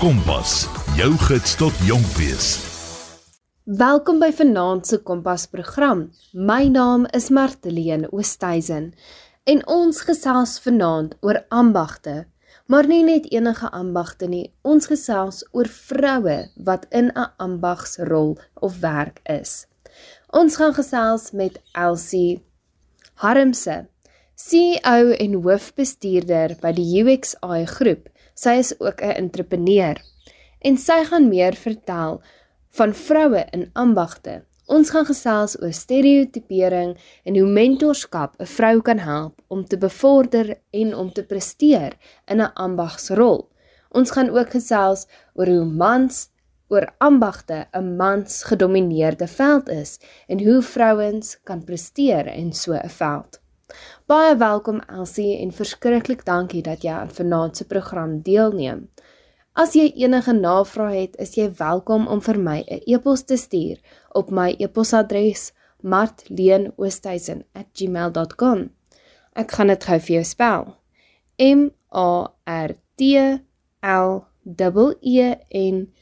Kompas, jou gids tot jonk wees. Welkom by Vanaand se Kompas program. My naam is Martleen Oosthuizen en ons gesels vanaand oor ambagte. Maar nie net enige ambagte nie, ons gesels oor vroue wat in 'n ambagsrol of werk is. Ons gaan gesels met Elsie Harmse, CEO en hoofbestuurder by die UXI groep Sy is ook 'n entrepreneur en sy gaan meer vertel van vroue in ambagte. Ons gaan gesels oor stereotipering en hoe mentorskap 'n vrou kan help om te bevorder en om te presteer in 'n ambagsrol. Ons gaan ook gesels oor hoe mans oor ambagte 'n mans gedomeineerde veld is en hoe vrouens kan presteer in so 'n veld. Baie welkom Elsie en verskriklik dankie dat jy aan vanaand se program deelneem. As jy enige navrae het, is jy welkom om vir my 'n e-pos te stuur op my e-posadres martleenoosthuizen@gmail.com. Ek gaan dit gou vir jou spel. M A R T L E E N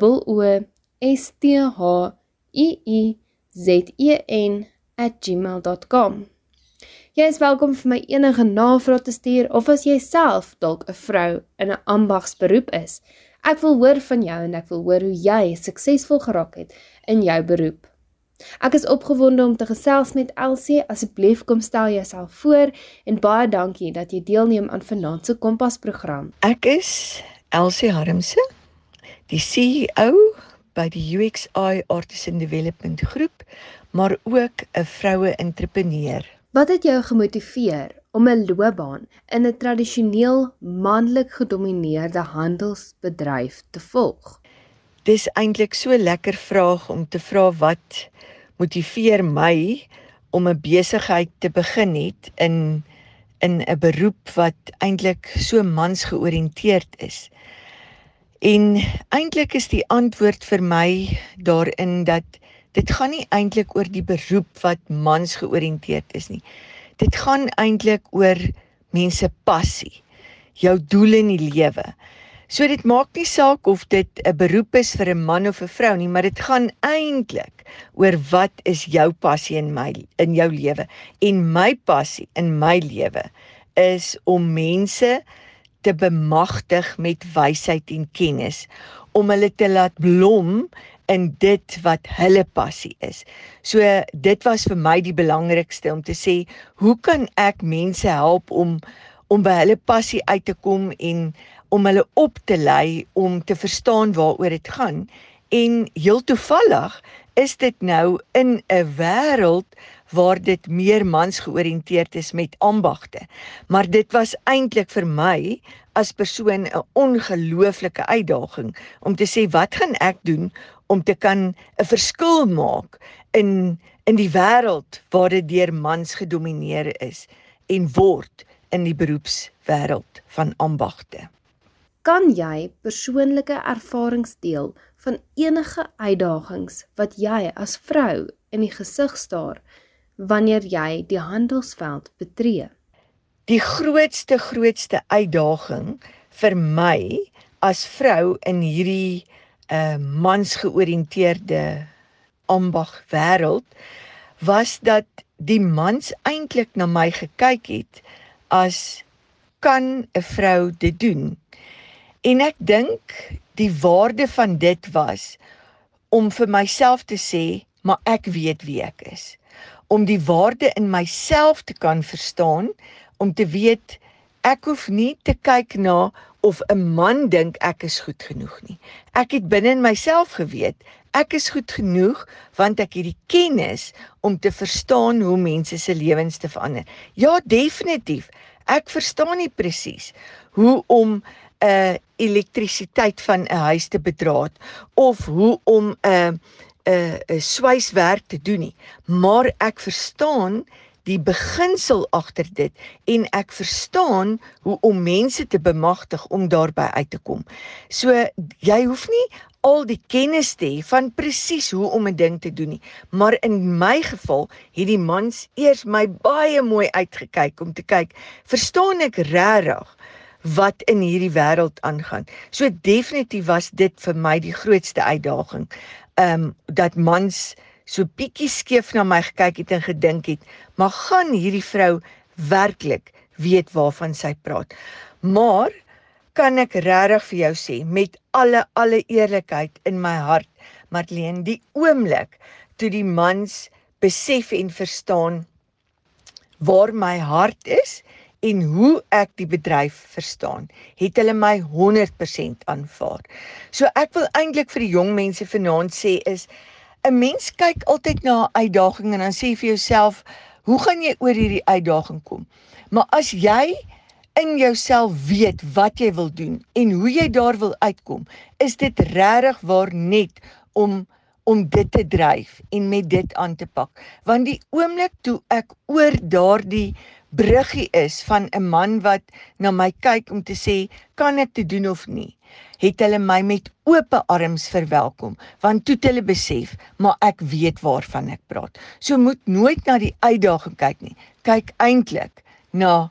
O S T H I I Z E N@gmail.com. Jy is welkom vir my enige navrae te stuur of as jy self dalk 'n vrou in 'n ambagsberoep is. Ek wil hoor van jou en ek wil hoor hoe jy suksesvol geraak het in jou beroep. Ek is opgewonde om te gesels met Elsie. Asseblief kom stel jouself voor en baie dankie dat jy deelneem aan vanaand se Kompas program. Ek is Elsie Harmse, die CEO by die UXI Artisan Development Groep, maar ook 'n vroue entrepreneur. Wat het jou gemotiveer om 'n loopbaan in 'n tradisioneel manlik gedomeineerde handelsbedryf te volg? Dis eintlik so lekker vraag om te vra wat motiveer my om 'n besigheid te begin het in in 'n beroep wat eintlik so mansgeoriënteerd is. En eintlik is die antwoord vir my daarin dat dit gaan nie eintlik oor die beroep wat mans georiënteerd is nie. Dit gaan eintlik oor mense passie, jou doel in die lewe. So dit maak nie saak of dit 'n beroep is vir 'n man of 'n vrou nie, maar dit gaan eintlik oor wat is jou passie in my in jou lewe? En my passie in my lewe is om mense te bemagtig met wysheid en kennis om hulle te laat blom in dit wat hulle passie is. So dit was vir my die belangrikste om te sê, hoe kan ek mense help om om by hulle passie uit te kom en om hulle op te lei om te verstaan waaroor dit gaan. En heel toevallig is dit nou in 'n wêreld waar dit meer mans georiënteerd is met ambagte. Maar dit was eintlik vir my as persoon 'n ongelooflike uitdaging om te sê wat gaan ek doen om te kan 'n verskil maak in in die wêreld waar dit deur mans gedomeineer is en word in die beroepswêreld van ambagte. Kan jy persoonlike ervarings deel van enige uitdagings wat jy as vrou in die gesig staar wanneer jy die handelsveld betree? Die grootste grootste uitdaging vir my as vrou in hierdie 'n uh, mansgeoriënteerde ambag wêreld was dat die mans eintlik na my gekyk het as kan 'n vrou dit doen. En ek dink die waarde van dit was om vir myself te sê, maar ek weet wie ek is. Om die waarde in myself te kan verstaan, om te weet ek hoef nie te kyk na of 'n man dink ek is goed genoeg nie. Ek het binne in myself geweet ek is goed genoeg want ek het die kennis om te verstaan hoe mense se lewens te verander. Ja, definitief. Ek verstaan nie presies hoe om 'n uh, elektrisiteit van 'n huis te bedraad of hoe om 'n uh, 'n uh, 'n swyswerk te doen nie, maar ek verstaan die beginsel agter dit en ek verstaan hoe om mense te bemagtig om daarby uit te kom. So jy hoef nie al die kennis te hê van presies hoe om 'n ding te doen nie, maar in my geval het die mans eers my baie mooi uitgekyk om te kyk, verstaan ek regtig wat in hierdie wêreld aangaan. So definitief was dit vir my die grootste uitdaging. Ehm um, dat mans so bietjie skeef na my gekyk het en gedink het, maar gaan hierdie vrou werklik weet waarvan sy praat. Maar kan ek regtig vir jou sê met alle alle eerlikheid in my hart, Marlene, die oomblik toe die mans besef en verstaan waar my hart is en hoe ek die bedryf verstaan, het hulle my 100% aanvaar. So ek wil eintlik vir die jong mense vanaand sê is 'n mens kyk altyd na 'n uitdaging en dan sê vir jouself, hoe gaan jy oor hierdie uitdaging kom? Maar as jy in jouself weet wat jy wil doen en hoe jy daar wil uitkom, is dit regtig waar net om om dit te dryf en met dit aan te pak. Want die oomblik toe ek oor daardie bruggie is van 'n man wat na my kyk om te sê kan ek dit doen of nie? Het hulle my met oop arms verwelkom want toe het hulle besef maar ek weet waarvan ek praat. So moet nooit na die uitdaging kyk nie. Kyk eintlik na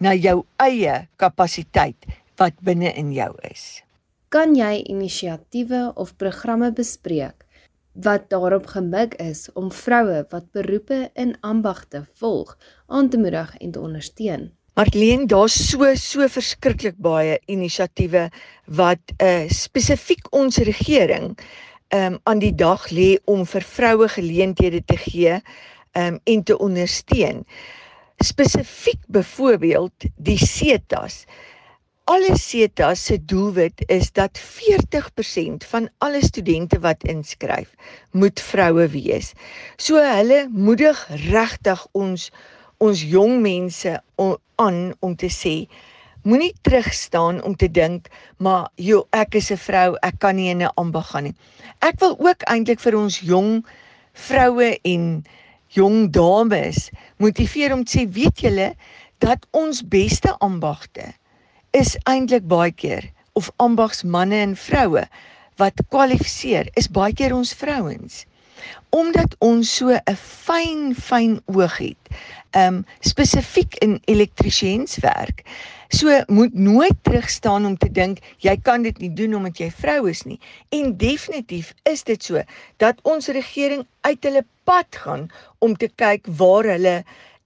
na jou eie kapasiteit wat binne in jou is. Kan jy inisiatiewe of programme bespreek wat daarop gemik is om vroue wat beroepe in ambagte volg aan te moedig en te ondersteun. Marlene, daar's so so verskriklik baie inisiatiewe wat uh spesifiek ons regering um aan die dag lê om vir vroue geleenthede te gee um en te ondersteun. Spesifiek byvoorbeeld die SETAs alle SETA se doelwit is dat 40% van alle studente wat inskryf moet vroue wees. So hulle moedig regtig ons ons jong mense aan om te sê moenie terug staan om te dink maar jo ek is 'n vrou ek kan nie in 'n ambag gaan nie. Ek wil ook eintlik vir ons jong vroue en jong dames motiveer om te sê weet julle dat ons beste ambagte is eintlik baie keer of ambagsmanne en vroue wat kwalifiseer is baie keer ons vrouens omdat ons so 'n fyn fyn oog het um spesifiek in elektriesienswerk so moet nooit terug staan om te dink jy kan dit nie doen omdat jy vrou is nie. En definitief is dit so dat ons regering uit hulle pad gaan om te kyk waar hulle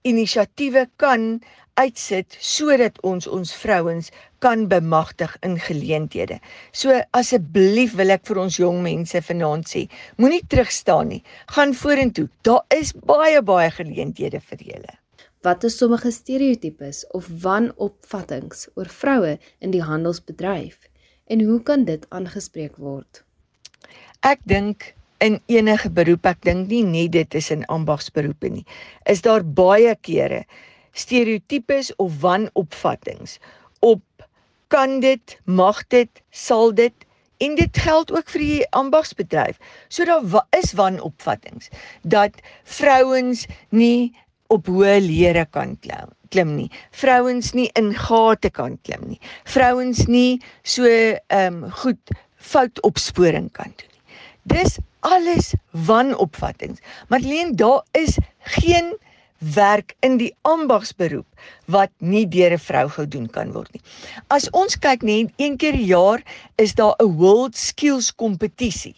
inisiatiewe kan uitsit sodat ons ons vrouens kan bemagtig in geleenthede. So asseblief wil ek vir ons jong mense vanaand sê, moenie terug staan nie. Gaan vorentoe. Daar is baie baie geleenthede vir julle. Wat is sommige stereotypes of wanopvattinge oor vroue in die handelsbedryf en hoe kan dit aangespreek word? Ek dink in enige beroep, ek dink nie net dit is in ambagsberoepe nie. Is daar baie kere stereotypes of wanopvattinge op kan dit, mag dit, sal dit en dit geld ook vir die ambagsbedryf. So daar is wanopvattinge dat vrouens nie op hoë leere kan klim klim nie. Vrouens nie in gate kan klim nie. Vrouens nie so ehm um, goed fout opsporing kan doen nie. Dis alles wanopvattinge. Marlene, daar is geen werk in die ambagsberoep wat nie deur 'n vrou gedoen kan word nie. As ons kyk net een keer per jaar is daar 'n World Skills kompetisie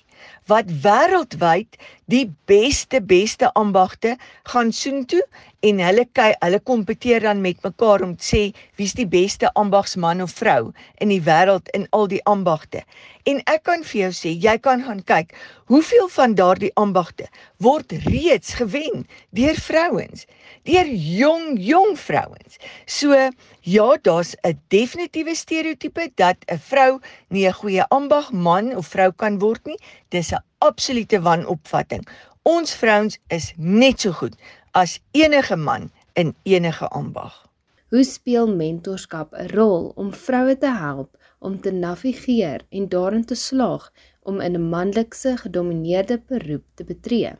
wat wêreldwyd die beste beste ambagte gaan soontoe en hulle hulle kompeteer dan met mekaar om te sê wie's die beste ambagsman of vrou in die wêreld in al die ambagte. En ek kan vir jou sê, jy kan gaan kyk hoeveel van daardie ambagte word reeds gewen deur vrouens, deur jong jong vrouens. So ja, daar's 'n definitiewe stereotype dat 'n vrou nie 'n goeie ambagman of vrou kan word nie. Dis 'n absolute wanopvatting. Ons vrouens is net so goed as enige man in enige ambag. Hoe speel mentorskap 'n rol om vroue te help om te navigeer en daarin te slaag om in 'n manlikse gedomeineerde beroep te betree?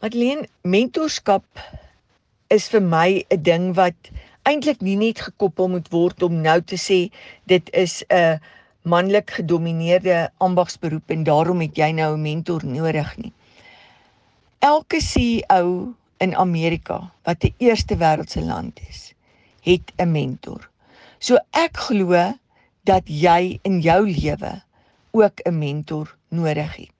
Madeleine, mentorskap is vir my 'n ding wat eintlik nie net gekoppel moet word om nou te sê dit is 'n manlik gedomeineerde ambagsberoep en daarom het jy nou 'n mentor nodig nie. Elke CEO in Amerika wat 'n eerste wêreldse land is, het 'n mentor. So ek glo dat jy in jou lewe ook 'n mentor nodig het.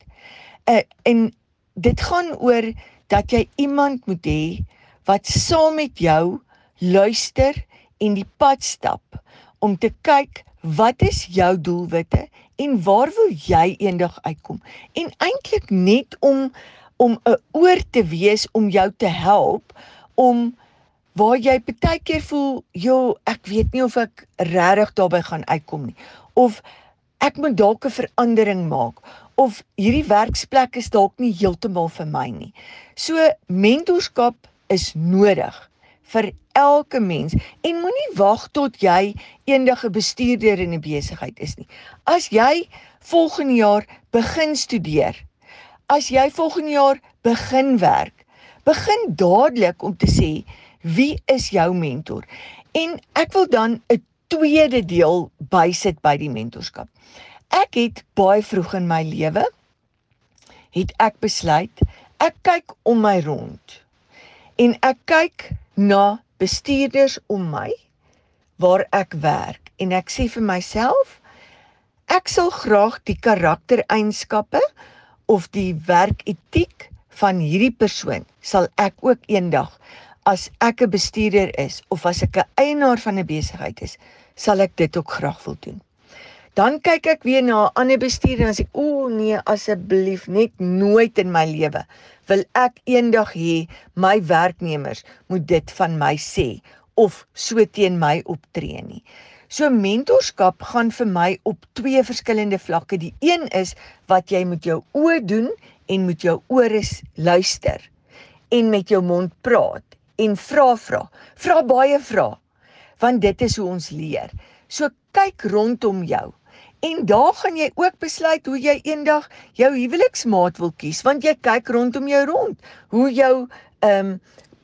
Uh, en dit gaan oor dat jy iemand moet hê wat saam met jou luister en die pad stap om te kyk wat is jou doelwitte en waar wil jy eendag uitkom en eintlik net om om 'n oor te wees om jou te help om waar jy baie keer voel joh ek weet nie of ek regtig daarby gaan uitkom nie of ek moet dalk 'n verandering maak of hierdie werksplek is dalk nie heeltemal vir my nie. So mentorskap is nodig vir elke mens en moenie wag tot jy eendag 'n bestuurder in 'n besigheid is nie. As jy volgende jaar begin studeer, as jy volgende jaar begin werk, begin dadelik om te sê wie is jou mentor? En ek wil dan 'n tweede deel bysit by die mentorskap. Ek het baie vroeg in my lewe het ek besluit ek kyk om my rond en ek kyk na bestuurders om my waar ek werk en ek sê vir myself ek sal graag die karaktereienskappe of die werketiek van hierdie persoon sal ek ook eendag as ek 'n bestuurder is of as ek 'n eienaar van 'n besigheid is sal ek dit ook graag wil doen dan kyk ek weer na 'n ander bestuurder en sê o nee asseblief net nooit in my lewe wil ek eendag hê my werknemers moet dit van my sê of so teen my optree nie. So mentorskap gaan vir my op twee verskillende vlakke. Die een is wat jy met jou oë doen en met jou ore luister en met jou mond praat en vra vra. Vra baie vra want dit is hoe ons leer. So kyk rondom jou. En daar gaan jy ook besluit hoe jy eendag jou huweliksmaat wil kies want jy kyk rondom jou rond hoe jou ehm um,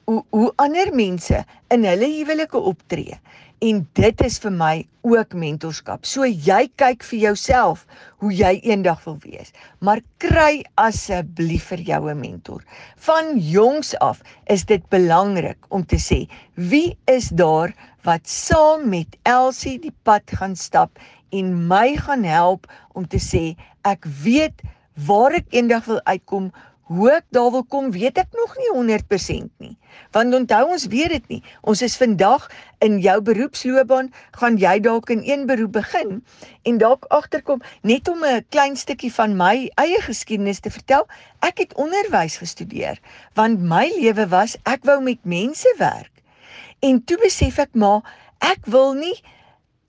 hoe hoe ander mense in hulle huwelike optree. En dit is vir my ook mentorskap. So jy kyk vir jouself hoe jy eendag wil wees. Maar kry asseblief vir jou 'n mentor. Van jongs af is dit belangrik om te sê wie is daar wat saam met Elsie die pad gaan stap en my gaan help om te sê ek weet waar ek eendag wil uitkom hoe ek daar wil kom weet ek nog nie 100% nie want onthou ons weet dit nie. Ons is vandag in jou beroepsloopbaan. Gaan jy dalk in een beroep begin en dalk agterkom net om 'n klein stukkie van my eie geskiedenis te vertel. Ek het onderwys gestudeer want my lewe was ek wou met mense werk. En toe besef ek maar ek wil nie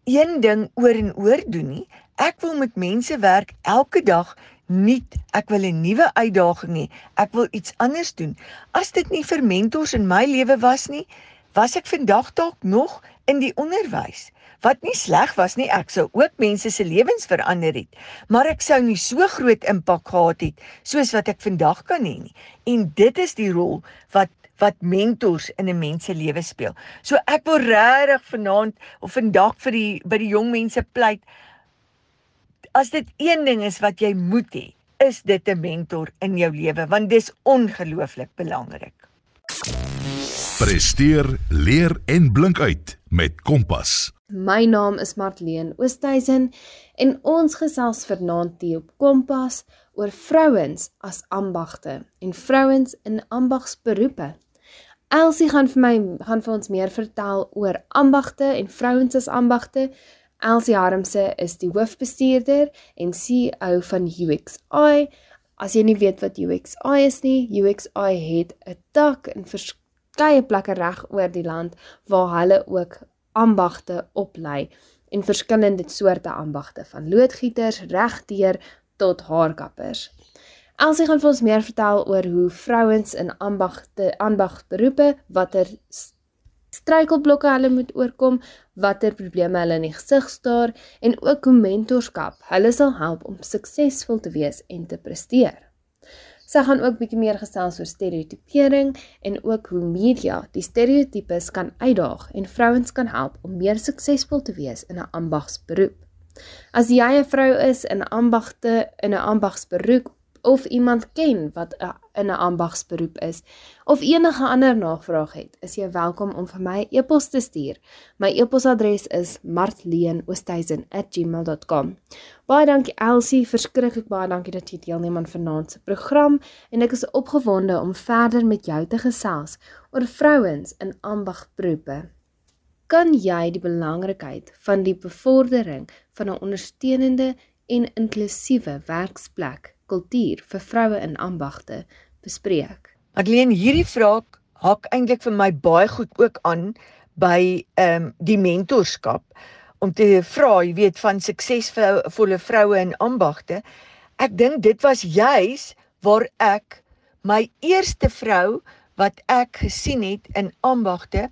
een ding oor en oor doen nie. Ek wil met mense werk elke dag nuut. Ek wil 'n nuwe uitdaging hê. Ek wil iets anders doen. As dit nie vir mentors in my lewe was nie, was ek vandag dalk nog in die onderwys. Wat nie sleg was nie, ek sou ook mense se lewens verander het, maar ek sou nie so groot impak gehad het soos wat ek vandag kan hê nie. En dit is die rol wat wat mentors in 'n mens se lewe speel. So ek wil regtig vanaand of vandag vir die by die jong mense pleit as dit een ding is wat jy moet hê, is dit 'n mentor in jou lewe want dis ongelooflik belangrik. Presteer, leer en blink uit met Kompas. My naam is Martleen Oosthuizen en ons gesels vanaand hier op Kompas oor vrouens as ambagte en vrouens in ambagsberoepe. Elsie gaan vir my gaan vir ons meer vertel oor ambagte en vrouens as ambagte. Elsie Harmse is die hoofbestuurder en CEO van UXI. As jy nie weet wat UXI is nie, UXI het 'n tak in verskeie plekke reg oor die land waar hulle ook ambagte oplei en verskillende soorte ambagte van loodgieters, regdeur tot haarkappers. Elsie gaan vir ons meer vertel oor hoe vrouens in ambagte ambagberoepe watter struikelblokke hulle moet oorkom, watter probleme hulle in die gesig staar en ook hoe mentorskap hulle sal help om suksesvol te wees en te presteer. Sy gaan ook bietjie meer gesels oor stereotipering en ook hoe media die stereotypes kan uitdaag en vrouens kan help om meer suksesvol te wees in 'n ambagsberoep. As jy 'n vrou is in ambagte in 'n ambagsberoep of iemand ken wat in 'n ambagsberoep is of enige ander navraag het, is jy welkom om vir my 'n e e-pos te stuur. My e-posadres is martleenoostuisen@gmail.com. Baie dankie Elsie, verskriklik baie dankie dat jy deelneem aan vanaand se program en ek is opgewonde om verder met jou te gesels oor vrouens in ambagberoepe. Kan jy die belangrikheid van die bevordering van 'n ondersteunende en inklusiewe werksplek kultuur vir vroue in ambagte bespreek. Adleen, hierdie vraag hak eintlik vir my baie goed ook aan by ehm um, die mentorskap om te vra, jy weet, van suksesvolle vroue in ambagte. Ek dink dit was juis waar ek my eerste vrou wat ek gesien het in ambagte,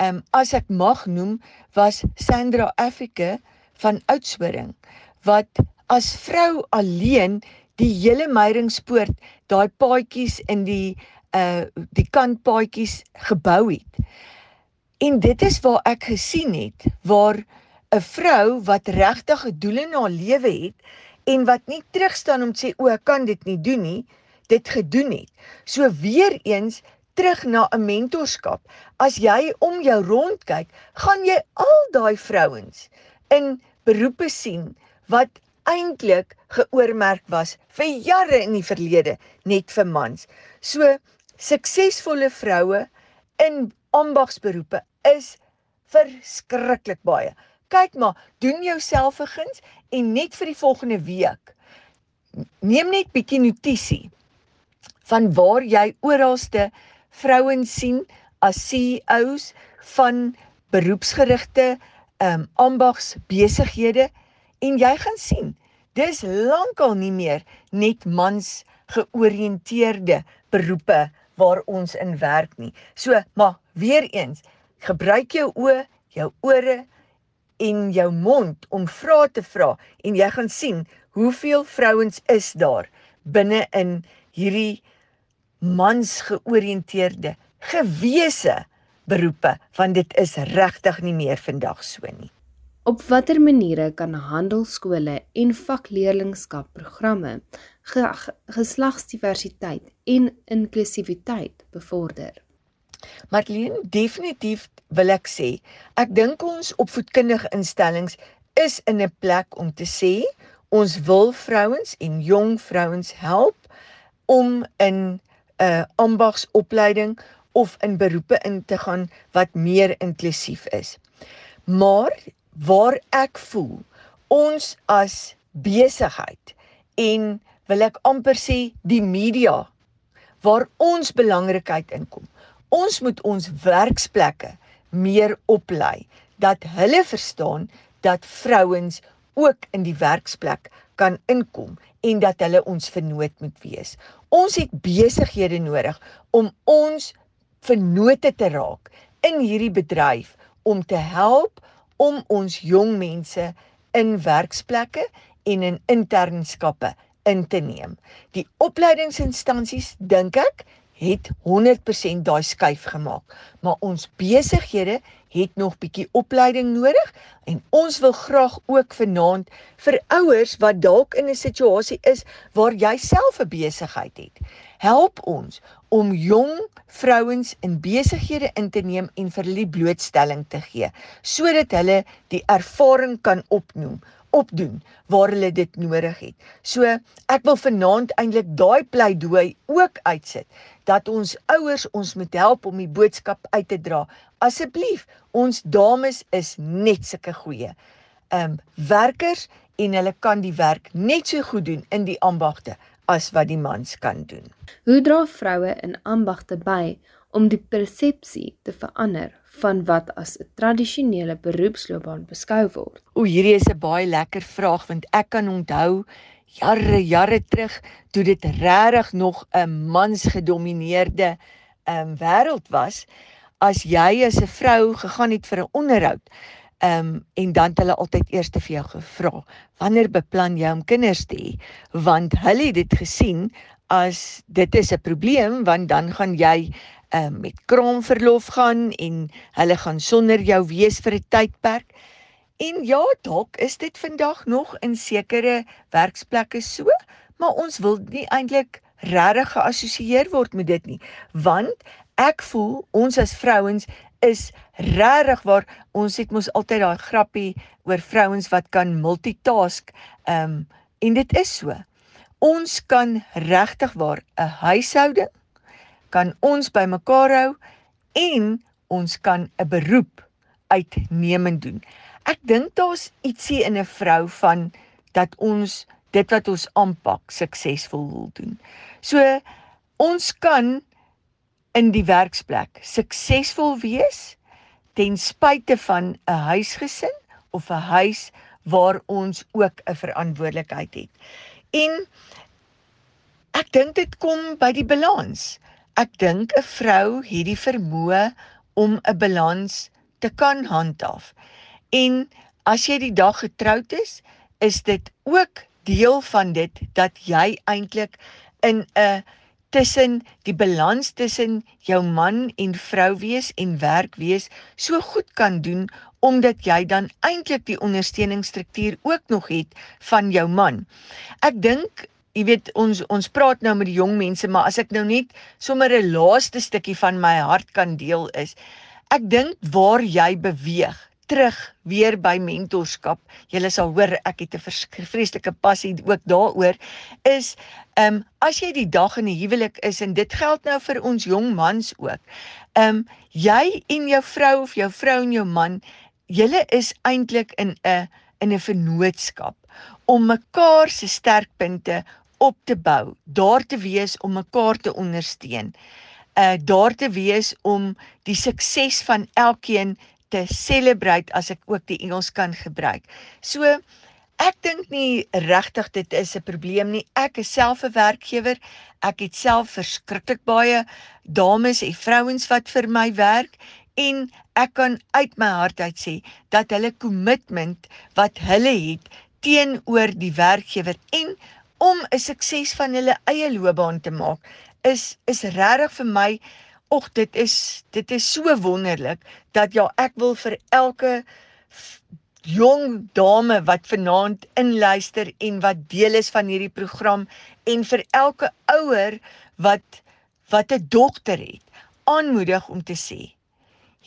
ehm um, as ek mag noem, was Sandra Africa van Oudtshoorn wat as vrou alleen die hele Meyringspoort, daai paadjies in die uh die kantpaadjies gebou het. En dit is waar ek gesien het waar 'n vrou wat regtig 'n doel in haar lewe het en wat nie terugstaan om te sê o, ek kan dit nie doen nie, dit gedoen het. So weer eens terug na 'n mentorskap. As jy om jou rond kyk, gaan jy al daai vrouens in beroepe sien wat eintlik geoormerk was vir jare in die verlede net vir mans. So suksesvolle vroue in ambagsberoepe is verskriklik baie. Kyk maar, doen jouself guns en net vir die volgende week neem net bietjie notisie van waar jy oralste vrouens sien as CEOs van beroepsgerigte ehm um, ambags besighede en jy gaan sien dis lankal nie meer net mans georiënteerde beroepe waar ons in werk nie. So, maar weer eens, gebruik jou oë, jou ore en jou mond om vrae te vra en jy gaan sien hoeveel vrouens is daar binne in hierdie mans georiënteerde gewese beroepe want dit is regtig nie meer vandag so nie. Op watter maniere kan handelskole en vakleerlingskapprogramme geslagsdiversiteit en inklusiwiteit bevorder? Marlene, definitief wil ek sê, ek dink ons opvoedkundige instellings is in 'n plek om te sê ons wil vrouens en jong vrouens help om in 'n uh, ambagsopleiding of in beroepe in te gaan wat meer inklusief is. Maar waar ek voel ons as besigheid en wil ek amper sê die media waar ons belangrikheid inkom. Ons moet ons werksplekke meer oplei dat hulle verstaan dat vrouens ook in die werksplek kan inkom en dat hulle ons vernoot moet wees. Ons het besighede nodig om ons vernote te raak in hierdie bedryf om te help om ons jong mense in werksplekke en in internskappe in te neem. Die opleidingsinstansies dink ek het 100% daai skuif gemaak, maar ons besighede het nog bietjie opleiding nodig en ons wil graag ook vanaand vir ouers wat dalk in 'n situasie is waar jy self 'n besigheid het. Help ons om jong vrouens in besighede in te neem en vir hulle blootstelling te gee sodat hulle die ervaring kan opnoem opdoen waar hulle dit nodig het. So ek wil vanaand eintlik daai pleidooi ook uitsit dat ons ouers ons moet help om die boodskap uit te dra. Asseblief, ons dames is net sulke goeie. Ehm um, werkers en hulle kan die werk net so goed doen in die ambagte as wat die mans kan doen. Hoe dra vroue in ambagte by om die persepsie te verander van wat as 'n tradisionele beroepsloopbaan beskou word? O, hierdie is 'n baie lekker vraag want ek kan onthou jare jare terug toe dit regtig nog 'n mansgedomeineerde um, wêreld was as jy as 'n vrou gegaan het vir 'n onderhoud Ehm um, en dan hulle altyd eers te vir jou gevra, wanneer beplan jy om kinders te hê? Want hulle het dit gesien as dit is 'n probleem want dan gaan jy ehm um, met kraamverlof gaan en hulle gaan sonder jou wees vir 'n tydperk. En ja, dalk is dit vandag nog in sekere werksplekke so, maar ons wil nie eintlik regtig geassosieer word met dit nie, want ek voel ons as vrouens is regtig waar ons het mos altyd daai grappie oor vrouens wat kan multitask. Ehm um, en dit is so. Ons kan regtig waar 'n huishouding kan ons bymekaar hou en ons kan 'n beroep uitnemend doen. Ek dink daar's ietsie in 'n vrou van dat ons dit wat ons aanpak suksesvol wil doen. So ons kan in die werksplek suksesvol wees ten spyte van 'n huisgesin of 'n huis waar ons ook 'n verantwoordelikheid het. En ek dink dit kom by die balans. Ek dink 'n vrou het die vermoë om 'n balans te kan handhaaf. En as jy die dag getroud is, is dit ook deel van dit dat jy eintlik in 'n tussen die balans tussen jou man en vrou wees en werk wees so goed kan doen omdat jy dan eintlik die ondersteuningsstruktuur ook nog het van jou man. Ek dink Jy weet ons ons praat nou met die jong mense maar as ek nou net sommer 'n laaste stukkie van my hart kan deel is ek dink waar jy beweeg terug weer by mentorskap. Julle sal hoor ek het 'n vreeslike passie ook daaroor is ehm um, as jy die dag in 'n huwelik is en dit geld nou vir ons jong mans ook. Ehm um, jy en jou vrou of jou vrou en jou man, julle is eintlik in 'n in 'n vennootskap om mekaar se sterkpunte op te bou, daar te wees om mekaar te ondersteun. Uh daar te wees om die sukses van elkeen te celebrate as ek ook die Engels kan gebruik. So ek dink nie regtig dit is 'n probleem nie. Ek is self 'n werkgewer. Ek het self verskriklik baie dames en vrouens wat vir my werk en ek kan uit my hart uit sê dat hulle kommitment wat hulle het teenoor die werkgewer en om 'n sukses van hulle eie loopbaan te maak is is regtig vir my Och dit is dit is so wonderlik dat ja ek wil vir elke jong dame wat vanaand inluister en wat deel is van hierdie program en vir elke ouer wat wat 'n dogter het aanmoedig om te sê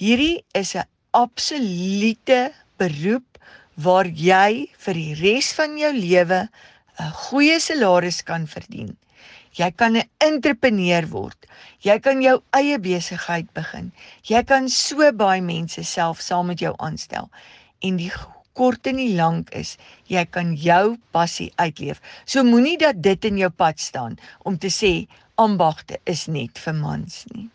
hierdie is 'n absolute beroep waar jy vir die res van jou lewe 'n goeie salaris kan verdien Jy kan 'n entrepreneur word. Jy kan jou eie besigheid begin. Jy kan so baie mense self saam met jou aanstel. En die kort en die lank is, jy kan jou passie uitleef. So moenie dat dit in jou pad staan om te sê ambagte is net vir mans nie.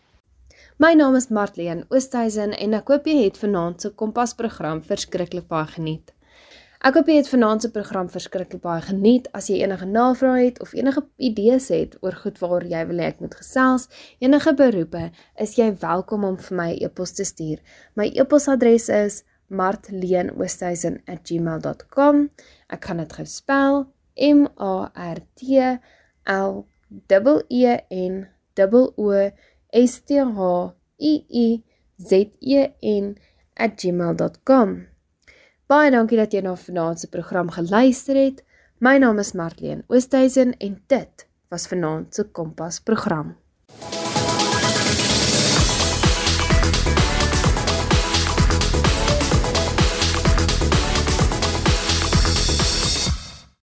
My naam is Martleen Oosthuizen en ek hoop jy het vanaand se Kompas program verskriklik baie geniet. Ek hoop jy het vanaand se program verskriklik baie geniet. As jy enige navrae het of enige idees het oor goed waaroor jy wil hê ek moet gesels, enige beroepe, is jy welkom om vir my e-pos te stuur. My e-posadres is martleenoosthuizen@gmail.com. Ek gaan dit gou spel: M A R T L E N O S T H I I Z E N@gmail.com. Baie dankie dat jy na vanaand se program geluister het. My naam is Marlene Oosthuizen en dit was vanaand se Kompas program.